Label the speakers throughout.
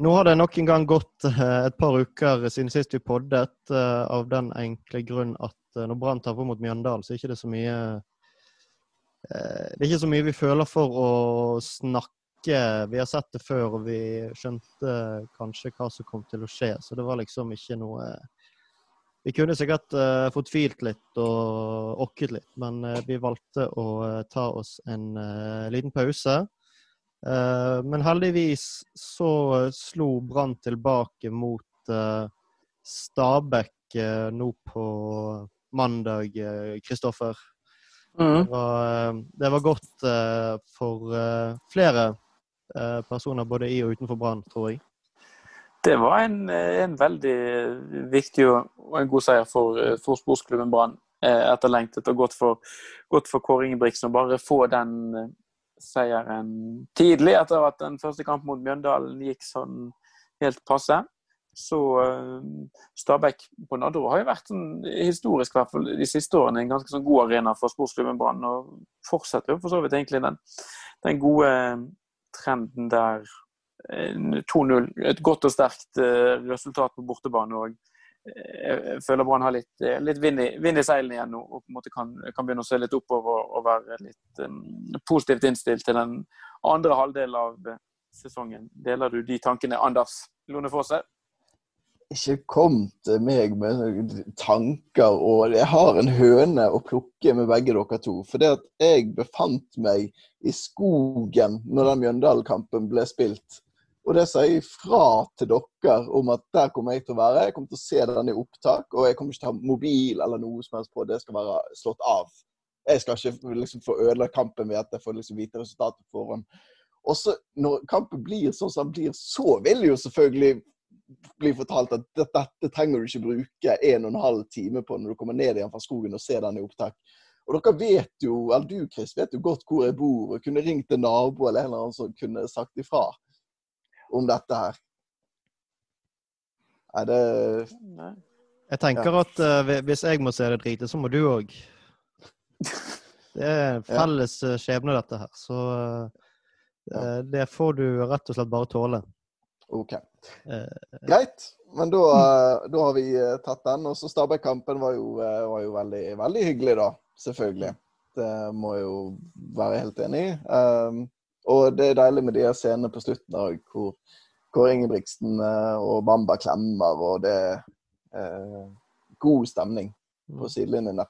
Speaker 1: Nå har det nok en gang gått et par uker siden sist vi poddet, av den enkle grunn at når Brann taper mot Mjøndalen, så er det ikke så mye Det er ikke så mye vi føler for å snakke. Vi har sett det før, og vi skjønte kanskje hva som kom til å skje. Så det var liksom ikke noe Vi kunne sikkert fått filt litt og okket litt, men vi valgte å ta oss en liten pause. Uh, men heldigvis så slo Brann tilbake mot uh, Stabæk nå på mandag, Kristoffer. Mm. Det, det, var godt for flere personer både i og utenfor Brann, tror jeg.
Speaker 2: Det var en, en, veldig viktig og en god seier for, for sportsklubben Brann. Etterlengtet og godt for, godt for Kåre Ingebrigtsen å bare få den seieren tidlig, etter at den første kampen mot Mjøndalen gikk sånn helt passe. Så uh, Stabæk på Nadderud har jo vært sånn, historisk hvert fall de siste årene en ganske sånn god arena for sportsklubben Brann. Og fortsetter jo for så vidt egentlig den, den gode trenden der. 2-0. Et godt og sterkt uh, resultat på bortebane. og jeg føler Brann har litt, eh, litt vind, i, vind, i, seilene igjen nå og på en måte kan, kan, begynne å se litt oppover og være litt um, positivt innstilt til den andre halvdelen av sesongen. Deler du de tankene, Anders Lone Fosse?
Speaker 3: Ikke kom til meg med tanker, og jeg har en høne å plukke med begge dere to. For det at jeg befant meg i skogen når den Mjøndalen-kampen ble spilt og det sier jeg fra til dere om at der kommer jeg til å være. Jeg kommer til å se den i opptak, og jeg kommer ikke til å ha mobil eller noe som helst på. Det skal være slått av. Jeg skal ikke liksom få ødelagt kampen ved at jeg får liksom vite resultatet på forhånd. Og så når kampen blir sånn som den blir, så vil jo selvfølgelig bli fortalt at dette, dette trenger du ikke bruke en og en halv time på når du kommer ned igjen fra skogen og ser den i opptak. Og dere vet jo, eller du Chris, vet jo godt hvor jeg bor, og kunne ringt en nabo eller en eller annen som kunne sagt ifra om dette her. Nei, det Nei.
Speaker 1: Jeg tenker ja. at uh, hvis jeg må se det drite, så må du òg. Det er en felles ja. Eh, skjebne, dette her. Så uh, det får du rett og slett bare tåle.
Speaker 3: OK. Uh, Greit. Men da, da, har vi tatt den. Og så Stabæk-kampen var, var, jo veldig, veldig hyggelig, da. Selvfølgelig. Det må jeg jo være helt enig i. Um, og det er deilig med de scenene på slutten òg, hvor, hvor Ingebrigtsen eh, og Bamba klemmer, og det er eh, god stemning på mm. sidelinjene.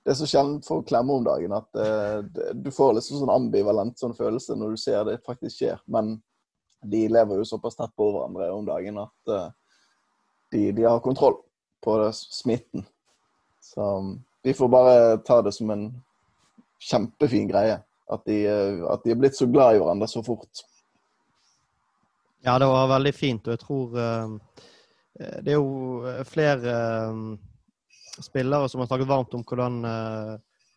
Speaker 3: Det er så sjelden folk klemmer om dagen at eh, det, du får liksom sånn ambivalent sånn følelse når du ser det faktisk skjer. Men de lever jo såpass tett på hverandre om dagen at de, de, har kontroll på det, smitten. Så vi får bare ta det som en kjempefin greie. At de, eh, at de er blitt så glad i hverandre så fort.
Speaker 1: Ja, det var veldig fint, og jeg tror uh, det er jo flere spillere som har snakket varmt om hvordan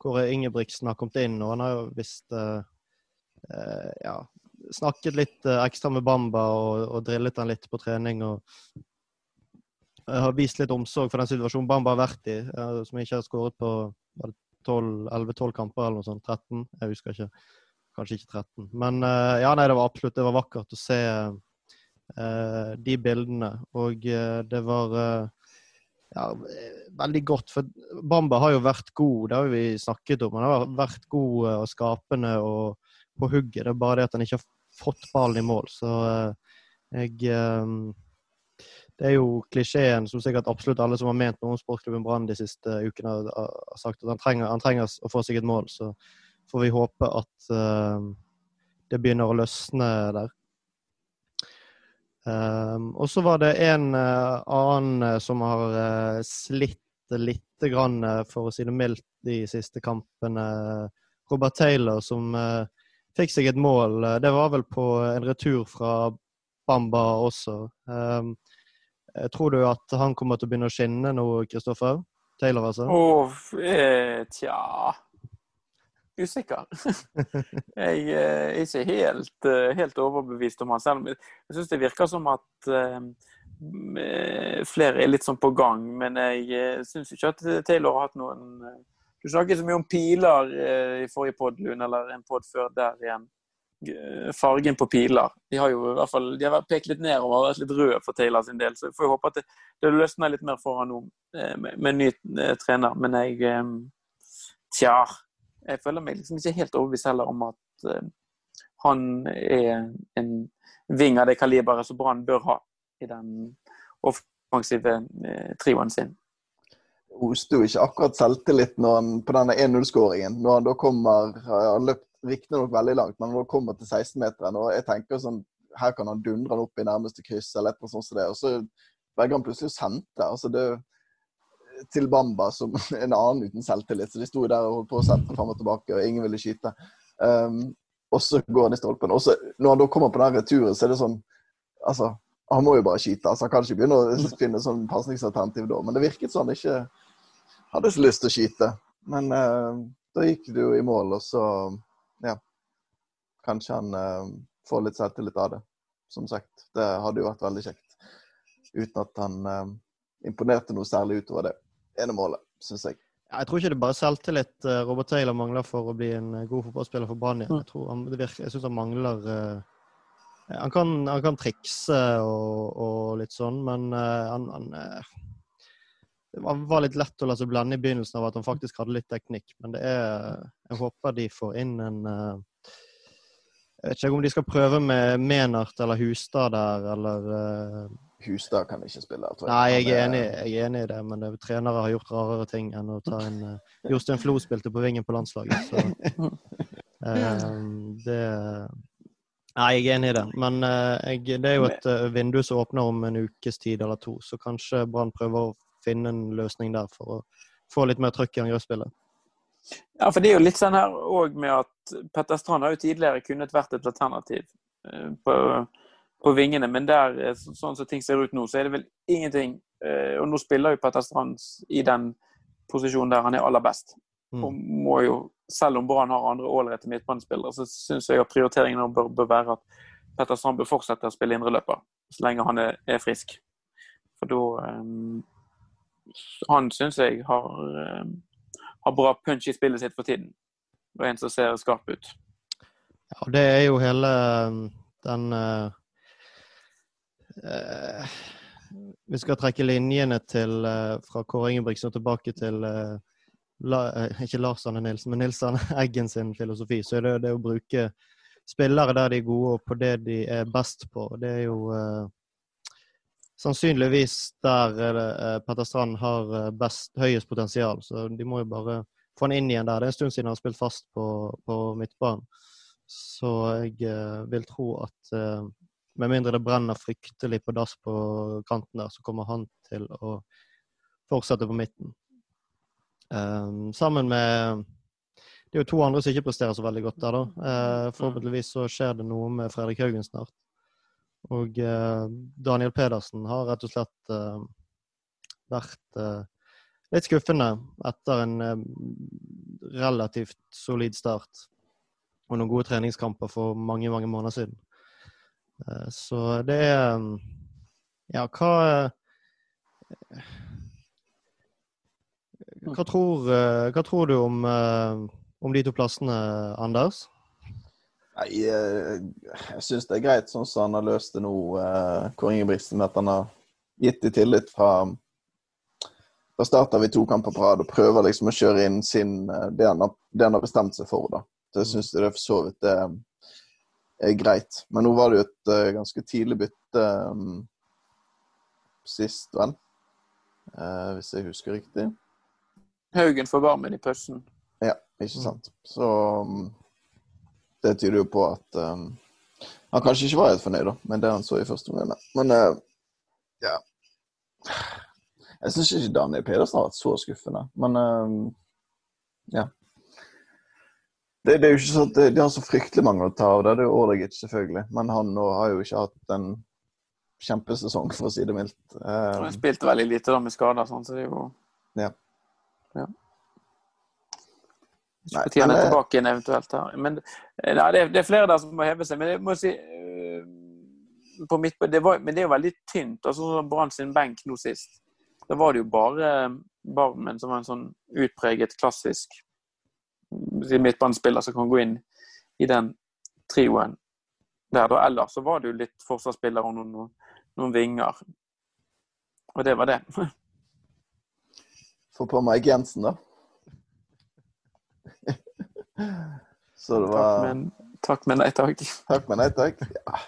Speaker 1: Kåre Ingebrigtsen har kommet inn, og han har jo visst ja, snakket litt ekstra med Bamba og, og drillet han litt på trening. og har vist litt omsorg for den situasjonen Bamba har vært i, som ikke har skåret på 11-12 kamper eller noe sånt. 13? Jeg husker ikke. Kanskje ikke 13. Men uh, ja, nei, det var absolutt det var vakkert å se uh, de bildene. Og uh, det var ja, veldig godt. For Bamba har jo vært god, det har vi snakket om. Han har vært god og skapende og på hugget. Det er bare det at han ikke har fått ballen i mål. Så jeg det er jo klisjeen som sikkert absolutt alle som har ment noe om sportsklubben Brann de siste ukene, har sagt at han trenger, han trenger, å få seg et mål. Så får vi håpe at uh, det begynner å løsne der. Um, og så var det en uh, annen som har uh, slitt litt grann, for å si det mildt, de siste kampene. Robert Taylor, som fikk seg et mål. Det var vel på en retur fra Bamba også. Um, Eh, tror du at han kommer til å begynne å skinne nå, Kristoffer? Taylor, altså?
Speaker 2: Oh, eh, tja Usikker. jeg er ikke helt, eh, helt, overbevist om han selv. Jeg syns det virker som at flere er litt sånn på gang, men jeg syns ikke at Taylor har hatt noen Du snakket så mye om piler i forrige pod, eller en pod før der igjen. Fargen på piler. De har jo i hvert fall de har pekt litt nedover og vært litt røde for Taylor sin del. Så jeg får håpe at det, det løsner litt mer for han nå eh, med, med ny eh, trener. Men jeg eh, Tja. Jeg føler meg liksom ikke helt overbevist heller om at eh, han er en ving av det kaliberet som Brann bør ha i den offensive eh, trioen sin
Speaker 3: oste jo ikke akkurat selvtillit når han, på denne 1-0-skåringen. Når han da kommer Han løpt riktignok veldig langt, men når han kommer til 16-meteren og jeg tenker sånn Her kan han dundre han opp i nærmeste kryss, eller noe sånt som det. Og så velger han plutselig å sende. Altså det til Bamba som en annen uten selvtillit. Så de sto der og holdt på å sette fram og tilbake, og ingen ville skyte. Um, og så går han i stolpen. Og så når han da kommer på den returen, så er det sånn Altså, han må jo bare skyte. altså Han kan ikke begynne å finne sånn pasningsalternativ da. Men det virket han ikke hadde så lyst til å skyte. Men uh, da gikk det jo i mål, og så. Kanskje han uh, får litt selvtillit av det. Som sagt. Det hadde jo vært veldig kjekt. Uten at han uh, imponerte noe særlig utover det ene målet, syns jeg.
Speaker 1: Jeg tror ikke det er bare selvtillit Robert Taylor mangler for å bli en god fotballspiller for Brann igjen. Jeg, han, jeg syns han mangler han kan, han kan, trikse og, og, litt sånn, men han, han det var litt lett å la seg blende i begynnelsen av at han faktisk hadde litt teknikk. Men det er Jeg håper de får inn en eh, Jeg vet ikke om de skal prøve med Menart eller Hustad der, eller uh,
Speaker 3: Hustad kan ikke spille, tror
Speaker 1: jeg. Nei, jeg er, enig, jeg er enig i det, men det, trenere har gjort rarere ting enn å ta en uh, Jostein Flo spilte på vingen på landslaget, så uh, det Nei, jeg er enig i det. Men jeg, det er jo et vindu som åpner om en ukes tid eller to, så kanskje Brann prøver å finne en løsning der for å få litt mer trøkk i angrepsspillet.
Speaker 2: Ja, for det er jo litt sånn her òg med at Petter Strand har jo tidligere kunnet vært et alternativ eh, på, på vingene, men der, eh, sånn som ting ser ut nå, så er det vel ingenting eh, Og nå spiller jo Petter Strand i den posisjonen der han er aller best. Mm. Og må jo, selv om Brann har andre ålreite midtbanespillere, så syns jeg at prioriteringen bør, bør, være at Petter Strand bør fortsette å spille indreløper så lenge han er, er frisk. For da um, han syns jeg har, uh, har, bra punch i spillet sitt for tiden. Og en som ser skarp ut.
Speaker 1: Ja, det er jo hele eh, den uh, Vi skal trekke linjene til, fra Kåre Ingebrigtsen tilbake til La, ikke Lars Arne Nilsen, men Nils Arne Eggen sin filosofi. Så er det det å bruke spillere der de er gode, og på det de er best på. Det er jo sannsynligvis der eh, Petter Strand har eh, best, høyest potensial. Så de må jo bare få han inn igjen der. Det er en stund siden han har spilt fast på, på midtbanen. Så jeg eh, vil tro at eh, med mindre det brenner fryktelig på dass på kanten der, så kommer han til å fortsette på midten. Um, sammen med Det er jo to andre som ikke presterer så veldig godt der, da. Uh, forhåpentligvis så skjer det noe med Fredrik Haugen snart. Og eh, Daniel Pedersen har rett og slett eh, vært eh, litt skuffende etter en relativt solid start og noen gode treningskamper for mange, mange måneder siden. Så det er Ja, hva hva tror, hva tror du om, om de to plassene, Anders?
Speaker 3: Nei, eh, jeg syns det er greit sånn som han har løst det nå, eh, Kåre Ingebrigtsen, med at han har gitt i tillit fra, Da starter vi to kamper på rad og prøver liksom å kjøre inn sin, eh, det, han har, det han har bestemt seg for. da. Så jeg syns det for så vidt det er greit. Men nå var det jo et uh, ganske tidlig bytte um, sist, vel? Uh, hvis jeg husker riktig.
Speaker 2: Haugen får varmen i pausen.
Speaker 3: Ja, ikke sant. Så um, det tyder jo på at um, han kanskje ikke var helt fornøyd da, med det han så i første omgang. Men uh, ja Jeg syns ikke Daniel Pedersen har vært så skuffende, men uh, ja. Det, det, er jo ikke sånn at de har så fryktelig mange å ta av. Det er jo Orlegic, selvfølgelig. Men han nå har jo ikke hatt en kjempesesong, for å si det mildt.
Speaker 2: Um, han spilte veldig lite da med skader, sånn, så det er jo
Speaker 3: ja.
Speaker 2: ja. Nei, Tjene men, tilbake igjen eventuelt her. Men eh, nei, det, er, det, er, flere der som må heve seg. Men jeg må si uh, på midt, det var, Men det er jo veldig tynt. altså sånn Brann sin benk nå sist. Da var det jo bare Barmen som var en sånn utpreget klassisk midtbanespiller som kan gå inn i den trioen der. da. Ellers så var det jo litt forsvarsspillere og noen, noen vinger. Og det var det.
Speaker 3: Få på Mike Jensen, da. Så det
Speaker 2: Takk,
Speaker 3: var
Speaker 2: men, takk, men nei takk.
Speaker 3: Takk, men nei takk. Ja.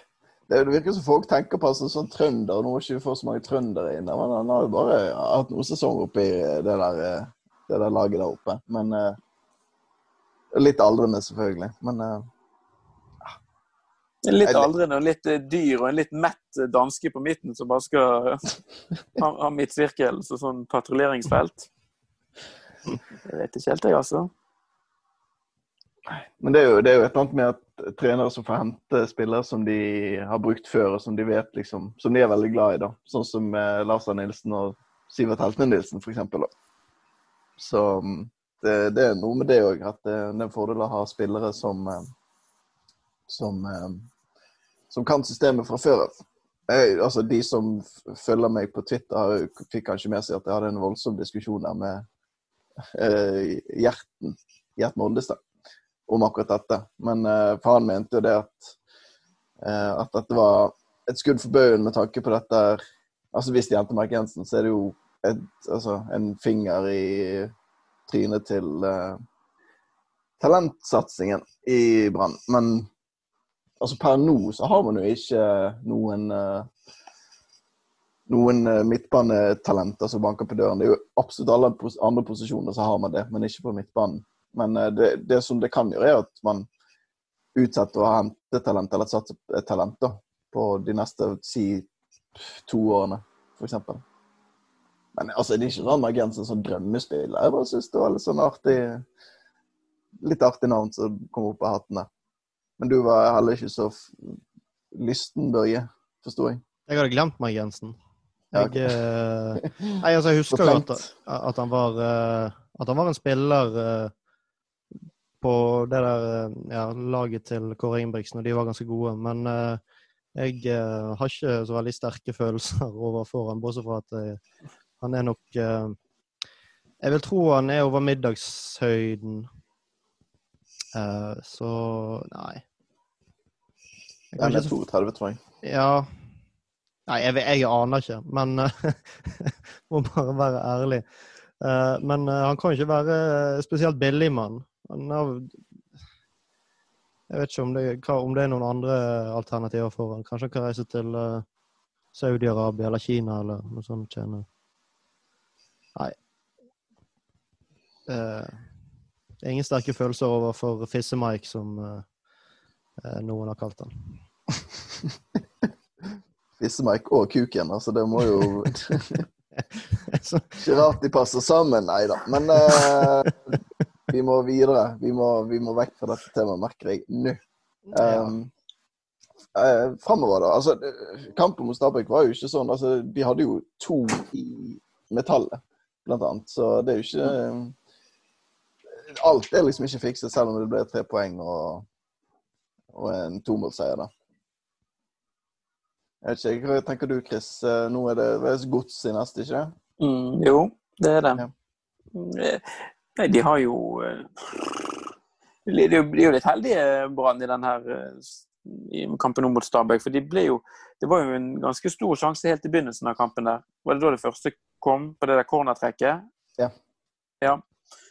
Speaker 3: Det det virker som folk tenker på en sånn trønder. Nå må ikke vi få så mange trøndere inn. Men han har jo bare hatt noen sesonger oppe i det der, eh, det der laget der oppe. Men uh, Litt aldrende, selvfølgelig. Men
Speaker 2: uh, litt aldrende og litt dyr og en litt mett danske på midten som bare skal ha, ha midtsirkel, så sånn patruljeringsfelt. Jeg vet ikke helt, jeg, altså.
Speaker 3: Men det er, jo, det er jo et eller annet med at trenere som får hente spillere som de har brukt før, og som de vet liksom, som de er veldig glad i. da. Sånn som eh, Lars Arne Nilsen og Sivert Heltene Nilsen, f.eks. Så mm, det, det er noe med det òg, at det, det er en fordel å ha spillere som eh, som, eh, som kan systemet fra før av. Altså, de som følger meg på Twitter, fikk kanskje med seg at jeg hadde en voldsom diskusjon der med eh, Gjerten, Gjert Oldestad om akkurat dette. Men faren for mente jo det at, eh, at dette var et skudd for baugen med tanke på dette. Altså Hvis de henter Mark Jensen, så er det jo et, altså, en finger i trynet til uh, talentsatsingen i Brann. Men altså per nå så har man jo ikke noen uh, noen eh, midtbanetalenter som banker på døren. Det er jo absolutt alle andre posisjoner så har man det, men ikke på midtbanen. Men eh, det, det som det kan gjøre, er at man utsetter å hente talent, eller satse et talent da, på de neste si to årene, f.eks. Men altså, det er ikke sånn med Jensen som drømmespiller. Jeg bare syns det var litt sånn artig Litt artig navn som kom opp av hatten der. Men du var heller ikke så lysten, Børje, forsto jeg.
Speaker 1: Jeg hadde glemt meg Jensen.
Speaker 3: Ja,
Speaker 1: okay. eh, nei, altså, jeg husker jo at, at, han var, eh, at han var en spiller på det der eh, ja, laget til Kåre Ingebrigtsen, og de var ganske gode. Men eh, jeg eh, har ikke så veldig sterke følelser overfor han, bortsett fra at eh, han er nok eh, Jeg vil tro han er over middagshøyden. Eh, så nei. Jeg kan
Speaker 3: er
Speaker 1: ikke så
Speaker 3: 32, tror jeg.
Speaker 1: ja. Nei, jeg, jeg aner ikke, men må bare være ærlig. Uh, men uh, han kan ikke være spesielt billig mann. Han Jeg vet ikke om det, om det er noen andre alternativer for han. Kanskje han kan reise til eh, Saudi-Arabia eller Kina eller noe sånt. Tjene. Nei. Eh, det er ingen sterke følelser overfor Fisse-Mike, som eh, eh, noen har kalt han.
Speaker 3: Fisse-Mike og kuken, altså det må jo Ikke rart de passer sammen, nei da. Men eh, vi må videre. Vi må, vi må vekk fra dette temaet, merker jeg nå. Um, uh, Framover, da. Altså, eh, kampen mot Stabæk var jo ikke sånn. Altså, de hadde jo to i metallet, blant annet. Så det er jo ikke um, Alt er liksom ikke fikset, selv om det ble tre poeng og, og en tomålsseier, da. Jeg vet ikke, Hva tenker du, Chris? Eh, Nå er det gods i neste, ikke det?
Speaker 2: Mm, jo, det er det.
Speaker 3: Ja.
Speaker 2: Eh, Nei, de har jo eh, De er jo, litt heldige, Brann, i den her eh, i kampen mot Stabæk. For de ble jo Det var jo en ganske stor sjanse helt i begynnelsen av kampen der. Var det da det første kom, på det der cornertrekket?
Speaker 3: Ja.
Speaker 2: ja.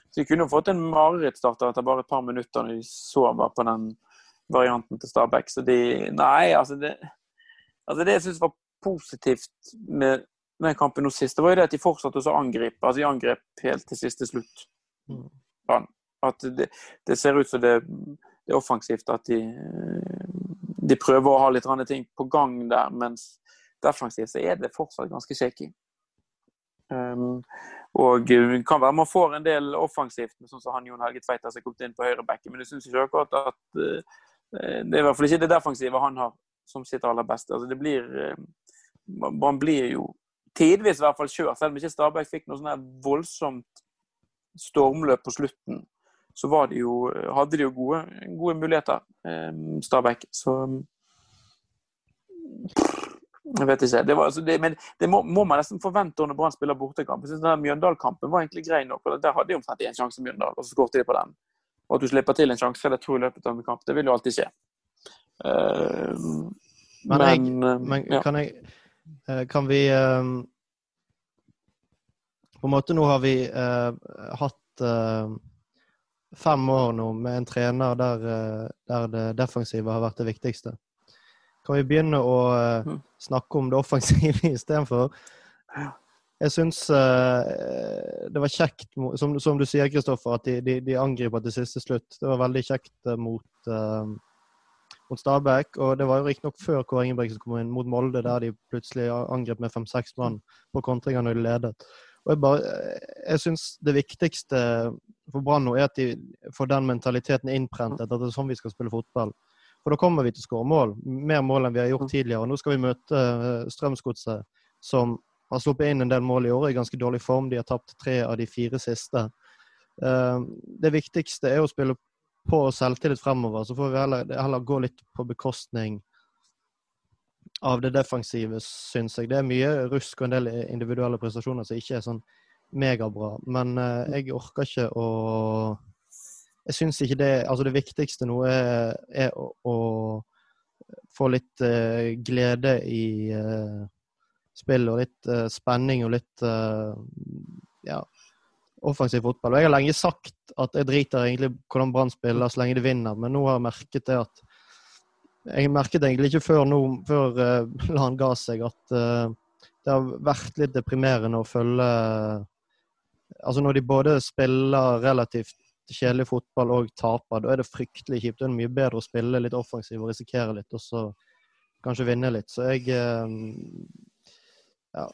Speaker 2: Så de kunne jo fått en marerittstarter etter bare et par minutter når de sover på den varianten til Stabæk. Så de Nei, altså det Altså Det jeg syns var positivt med den kampen nå sist, det var jo det at de fortsatte å angripe. Altså De angrep helt til siste slutt.
Speaker 1: Mm.
Speaker 2: At det, det ser ut som det, det er offensivt at de, de prøver å ha litt ting på gang der, mens defensivt så er det fortsatt ganske shaky. Um, og det kan være man får en del offensivt, sånn som han Jon Helge Tveita som er kommet inn på høyrebacken, men jeg syns ikke akkurat at uh, det er i hvert fall ikke det defensive han har som sitt aller beste. Altså det blir uh, Man blir jo tidvis i hvert fall kjørt, selv om ikke Stabæk fikk noe sånn voldsomt stormløp på slutten. Så var de jo, hadde de jo gode, gode muligheter, eh, Stabæk. Så jeg vet ikke. Det var, altså, det, men det må, må man nesten forvente når Brann spiller bortekamp. Jeg synes Mjøndalen-kampen var egentlig grei nok. og Der hadde de omtrent én sjanse, Mjøndalen, og så skåret de på den. Og at du slipper til en sjanse eller to i løpet av en kamp, det vil jo alltid skje. Uh,
Speaker 1: men, jeg, men ja. kan jeg Kan vi På en måte nå har vi hatt fem år nå med en trener der, der, det defensive har vært det viktigste. Kan vi begynne å uh, snakke om det offensive istedenfor? Jeg syns det var kjekt, som, som du sier, Kristoffer, at de, de, de, angriper til siste slutt. Det var veldig kjekt mot, mot Stabæk. Og det var jo riktignok før Kåre Ingebrigtsen kom inn, mot Molde, der de plutselig angrep med fem-seks mann på kontringer når de ledet. Og Jeg, bare, jeg syns det viktigste for Brann nå er at de får den mentaliteten innprentet, at det er sånn vi skal spille fotball. For da kommer vi til å skåre mål. Mer mål enn vi har gjort tidligere. Og nå skal vi møte eh, Strømsgodset, som har sluppet inn en del mål i år, i ganske dårlig form. De har tapt tre av de fire siste. Eh, det viktigste er å spille på selvtillit fremover. Så får vi heller, heller gå litt på bekostning av det defensive, syns jeg. Det er mye rusk og en del individuelle prestasjoner som ikke er sånn megabra. Men eh, jeg orker ikke å jeg syns ikke det Altså, det viktigste nå er, er å, å, få litt uh, glede i uh, spill og litt uh, spenning og litt ja, offensiv fotball. Og Jeg har lenge sagt at jeg driter egentlig hvordan Brann spiller så lenge de vinner, men nå har jeg merket det at Jeg merket egentlig ikke før nå, før uh, han ga seg, at det har vært litt deprimerende å følge Altså når de både spiller relativt kjedelig fotball og taper, da er det fryktelig kjipt. Det er mye bedre å spille litt offensiv og risikere litt, og så kanskje vinne litt. Så jeg uh, Ja.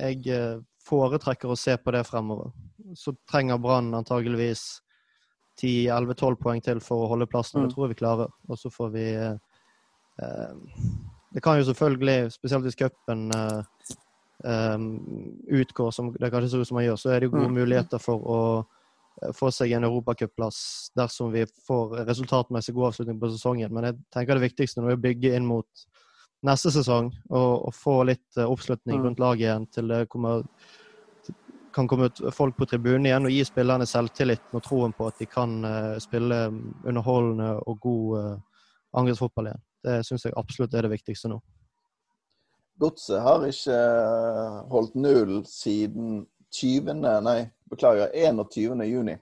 Speaker 1: Jeg eh, foretrekker å se på det fremover. Så trenger Brann antageligvis 10-11-12 poeng til for å holde plassen. Det mm. tror jeg vi klarer. Og så får vi eh, Det kan jo selvfølgelig, spesielt hvis cupen eh, utgår som det kanskje ser ut som man gjør, så er det gode mm. muligheter for å Eh, få seg en europacupplass dersom vi får resultatmessig god avslutning på sesongen. Men jeg tenker det viktigste nå er å bygge inn mot neste sesong og, og få litt uh, oppslutning mm. rundt laget igjen til det kommer, kan komme ut folk på tribunen igjen og gi spillerne selvtilliten og troen på at de kan uh, spille underholdende og god uh, angrepsfotball igjen. Det syns jeg absolutt er det viktigste nå.
Speaker 3: Godset har ikke holdt null siden 20. Nei, beklager, 21. juni.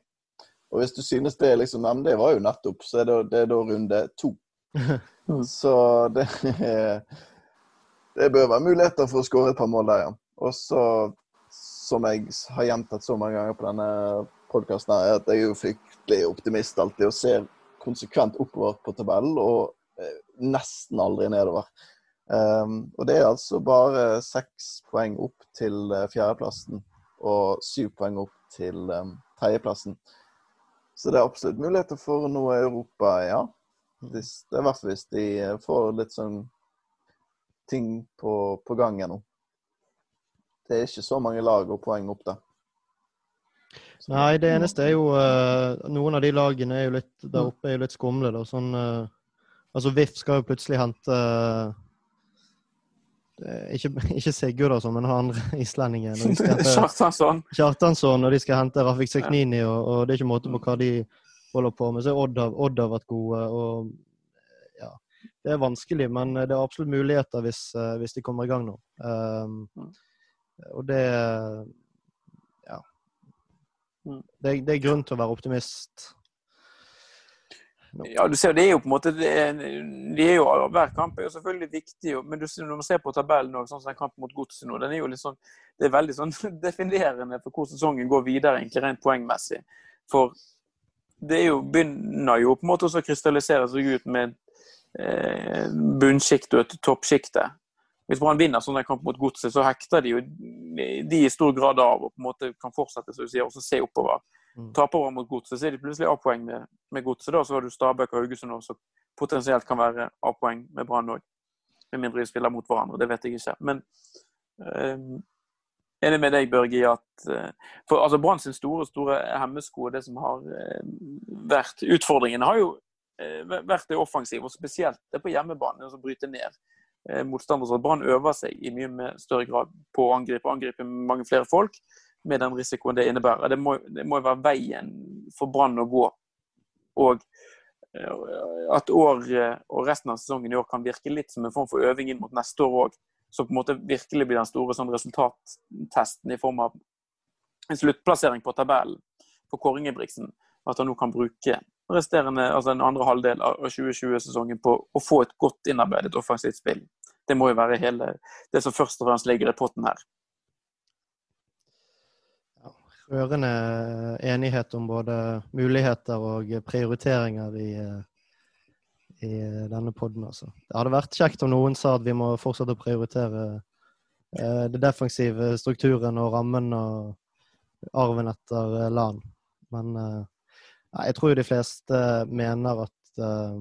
Speaker 3: Og hvis du synes det liksom Men det var jo nettopp, så er det, det er da runde to. så det Det bør være muligheter for å skåre et par mål der, ja. Og så, som jeg har gjentatt så mange ganger på denne podkasten, er at jeg er jo fryktelig optimist alltid og ser konsekvent oppover på tabellen og eh, nesten aldri nedover. Um, og det er altså bare seks poeng opp til uh, fjerdeplassen og syv poeng opp til um, tredjeplassen. Så det er absolutt muligheter for noe Europa, ja. Hvis, det er i hvert fall hvis de får litt sånn ting på, på gang nå. Det er ikke så mange lag og poeng opp der.
Speaker 1: Så. Nei, det eneste er jo uh, Noen av de lagene er jo litt, der oppe er jo litt skumle. da, sånn, uh, altså VIF skal jo plutselig hente uh, ikke, ikke Sigurd, men han andre islendingen.
Speaker 2: Kjartansson.
Speaker 1: Kjartansson, og de skal hente Rafik Seknini, og, og, det er ikke måte på hva de holder på med. Så har Odd, Odd har vært gode. og ja, Det er vanskelig, men det er absolutt muligheter hvis, hvis de kommer i gang nå. Um, og det Ja. Mm. Det, det er grunn til å være optimist
Speaker 2: ja, du ser, det er jo på en måte det er, de er jo, Hver kamp er jo selvfølgelig viktig, men du, når man ser på tabellen nå, sånn som den kampen mot Godset nå, den er jo litt sånn, det er veldig sånn definerende for hvor sesongen går videre, egentlig rent poengmessig. For det er jo, begynner jo på en måte å krystallisere seg ut med eh, bunnsjikt og et toppsjikte. Hvis Brann vinner sånn en kamp mot Godset, så hekter de jo de i stor grad av og på en måte kan fortsette så du sier, og så se oppover. Mm. Taper man mot Godset, så er de plutselig A-poeng med, med Godset. Så har du Stabæk og Haugesund som potensielt kan være A-poeng med Brann òg. Med mindre de spiller mot hverandre, det vet jeg ikke. Men øh, enig med deg, Børge, i at øh, For altså Brann sin store store hemmesko det som har øh, vært utfordringen, har jo vært det offensive, og spesielt det på hjemmebane, som bryter ned motstandere. Så Brann øver seg i mye med større grad på å angripe, angripe mange flere folk med den risikoen det innebærer. Det må, det må være veien for Brann å gå. Og at år og resten av sesongen i år kan virke litt som en form for øving inn mot neste år òg. Som på en måte virkelig blir den store sånn, resultattesten i form av en sluttplassering på tabellen for Kåre Ingebrigtsen. At han nå kan bruke resterende, altså den andre halvdel av 2020-sesongen på å få et godt innarbeidet offensivt spill. Det må jo være hele det som først og fremst ligger i potten her.
Speaker 1: Rørende enighet om både muligheter og prioriteringer i, i denne poden. Altså. Det hadde vært kjekt om noen sa at vi må fortsette å prioritere eh, det defensive strukturen og rammen og arven etter eh, LAN. Men eh, jeg tror de fleste mener at uh,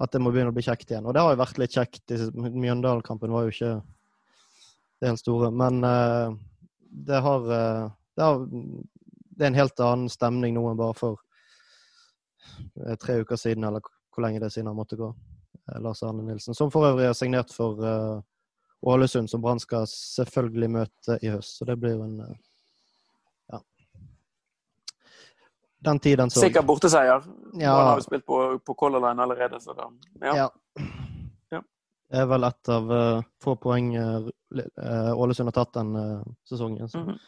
Speaker 1: at det må begynne å bli kjekt igjen. Og det har jo vært litt kjekt. Mjøndalen-kampen var jo ikke det helt store. Men uh, det, har, uh, det, har, det er en helt annen stemning nå enn bare for tre uker siden, eller hvor lenge det er siden han måtte gå. Lars Arne Nilsen. Som for øvrig er signert for Ålesund, som Brann skal selvfølgelig møte i høst. Så det blir jo en den tiden så
Speaker 2: Sikker borteseier. Ja. Han har jo spilt på, på Color Line allerede, så da ja. ja.
Speaker 1: Det er vel ett av uh, få poeng uh, Ålesund har tatt den uh, sesongen. Så. Mm -hmm.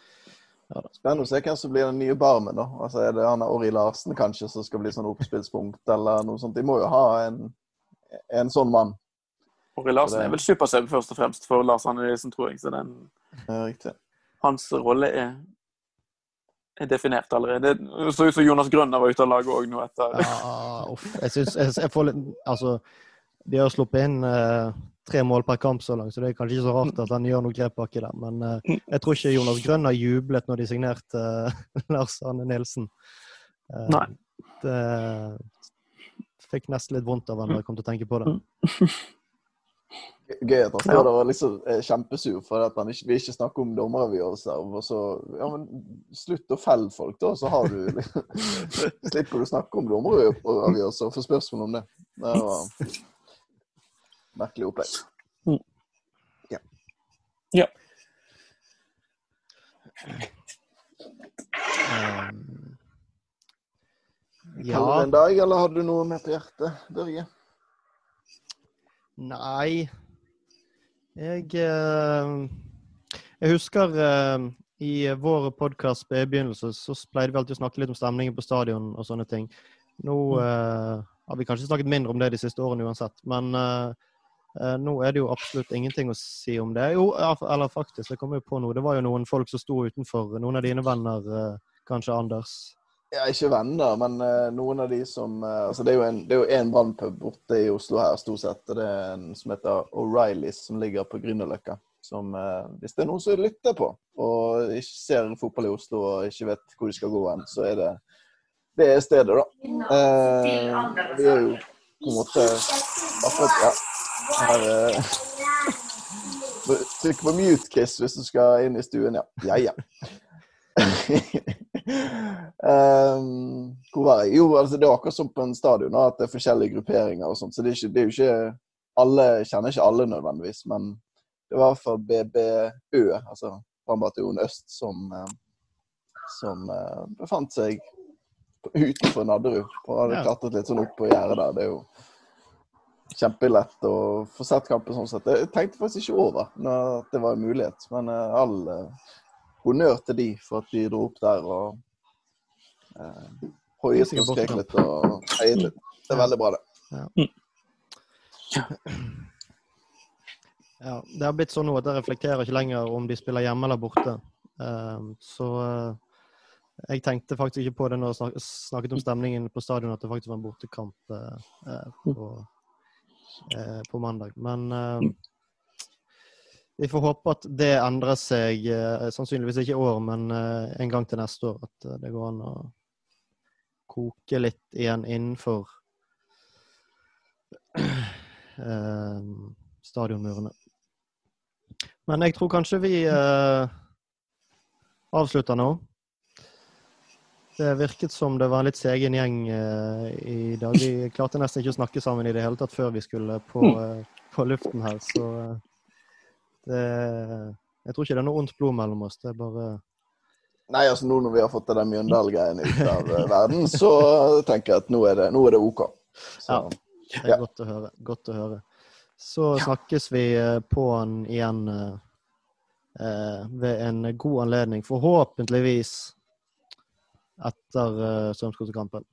Speaker 3: ja, Spennende å se hvem som blir den nye Barmen. da. Altså, Er det han Ori Larsen kanskje som skal bli sånn oppspillspunkt, eller noe sånt? De må jo ha en, en sånn mann.
Speaker 2: Ori Larsen det... er vel supersub først og fremst for Lars Arne Nilsen, tror jeg. Så den,
Speaker 3: riktig.
Speaker 2: Hans rolle er er definert allerede. Det så ut som Jonas Grønner var ute av laget òg nå etter
Speaker 1: ja, uff. Jeg synes, jeg, jeg får litt Altså, de har sluppet inn eh, tre mål per kamp så langt, så det er kanskje ikke så rart at han gjør noe grep baki der. Men eh, jeg tror ikke Jonas Grønner jublet når de signerte eh, Lars Arne Nilsen.
Speaker 2: Eh, Nei.
Speaker 1: Det fikk nesten litt vondt av han da jeg kom til å tenke på det.
Speaker 3: Gøy at han står der og liksom er kjempesur for at han ikke vi ikke snakker om dommeravgjørelser. Og så Ja, men slutt å felle folk, da, så har du liksom, Slipper du å snakke om dommeravgjørelser og få spørsmål om det. Det var merkelig opplegg.
Speaker 2: Mm.
Speaker 3: Ja.
Speaker 2: ja.
Speaker 3: Um, ja. en dag, eller hadde du noe mer på hjertet, Børge?
Speaker 1: Nei, jeg, eh, jeg husker eh, i vår podkast i begynnelsen så pleide vi alltid å snakke litt om stemningen på stadion og sånne ting. Nå mm. uh, har vi kanskje snakket mindre om det de siste årene uansett, men nå er det jo absolutt ingenting å si om det. Jo, eller faktisk, jeg kom jo på noe. Det var jo noen folk som sto utenfor. Noen av dine venner, kanskje Anders,
Speaker 3: ja, ikke venner, men uh, noen av de som uh, altså Det er jo en, er brannpub borte i Oslo her, stort sett. og Det er en som heter O'Reillys, som ligger på Grünerløkka. Som uh, Hvis det er noen som lytter på, og ikke ser fotball i Oslo og ikke vet hvor de skal gå hen, så er det det er stedet, da. vi er jo på en måte akkurat Ja. Her Trykk på mute, Chris, hvis du skal inn i stuen, ja. Ja, ja um? Jo, altså, det er akkurat som på en stadion, at det er forskjellige grupperinger og sånt. Så det er, ikke, det er jo ikke alle kjenner ikke alle nødvendigvis, men det var i hvert fall BBØ, altså Brannbataljonen Øst, som, eh, som uh, befant seg utenfor Nadderud. Og hadde klatret litt sånn opp på gjerdet der. Det er jo kjempelett å få sett kampen sånn sett. Jeg tenkte faktisk ikke over når det var en mulighet, men uh, all uh, honnør til de for at de dro opp der og eh, seg og skrek litt og heiet litt. Det er veldig bra, det.
Speaker 1: Ja. ja. Det har blitt sånn nå at jeg reflekterer ikke lenger om de spiller hjemme eller borte. Um, så uh, jeg tenkte faktisk ikke på det når jeg snakket om stemningen på stadion, at det faktisk var en bortekamp uh, på, uh, på, mandag. Men vi får håpe at det endrer seg, eh, sannsynligvis ikke i år, men eh, en gang til neste år. At eh, det går an å koke litt igjen innenfor stadionmurene. Men jeg tror kanskje vi avslutter nå. Det virket som det var en litt segen gjeng i dag. Vi klarte nesten ikke å snakke sammen i det hele tatt før vi skulle på, på luften her, så det, jeg tror ikke det er noe ondt blod mellom oss. Det er bare
Speaker 3: Nei, altså nå når vi har fått den Mjøndalen-greien ut av eh, verden, så tenker jeg at nå er det, nå er det OK. Så,
Speaker 1: Ja. Det er
Speaker 3: Ja.
Speaker 1: godt å høre. Godt å høre. Så snakkes vi eh, på'n igjen eh, eh, ved en god anledning, forhåpentligvis etter eh, Strømsgodset-kampen.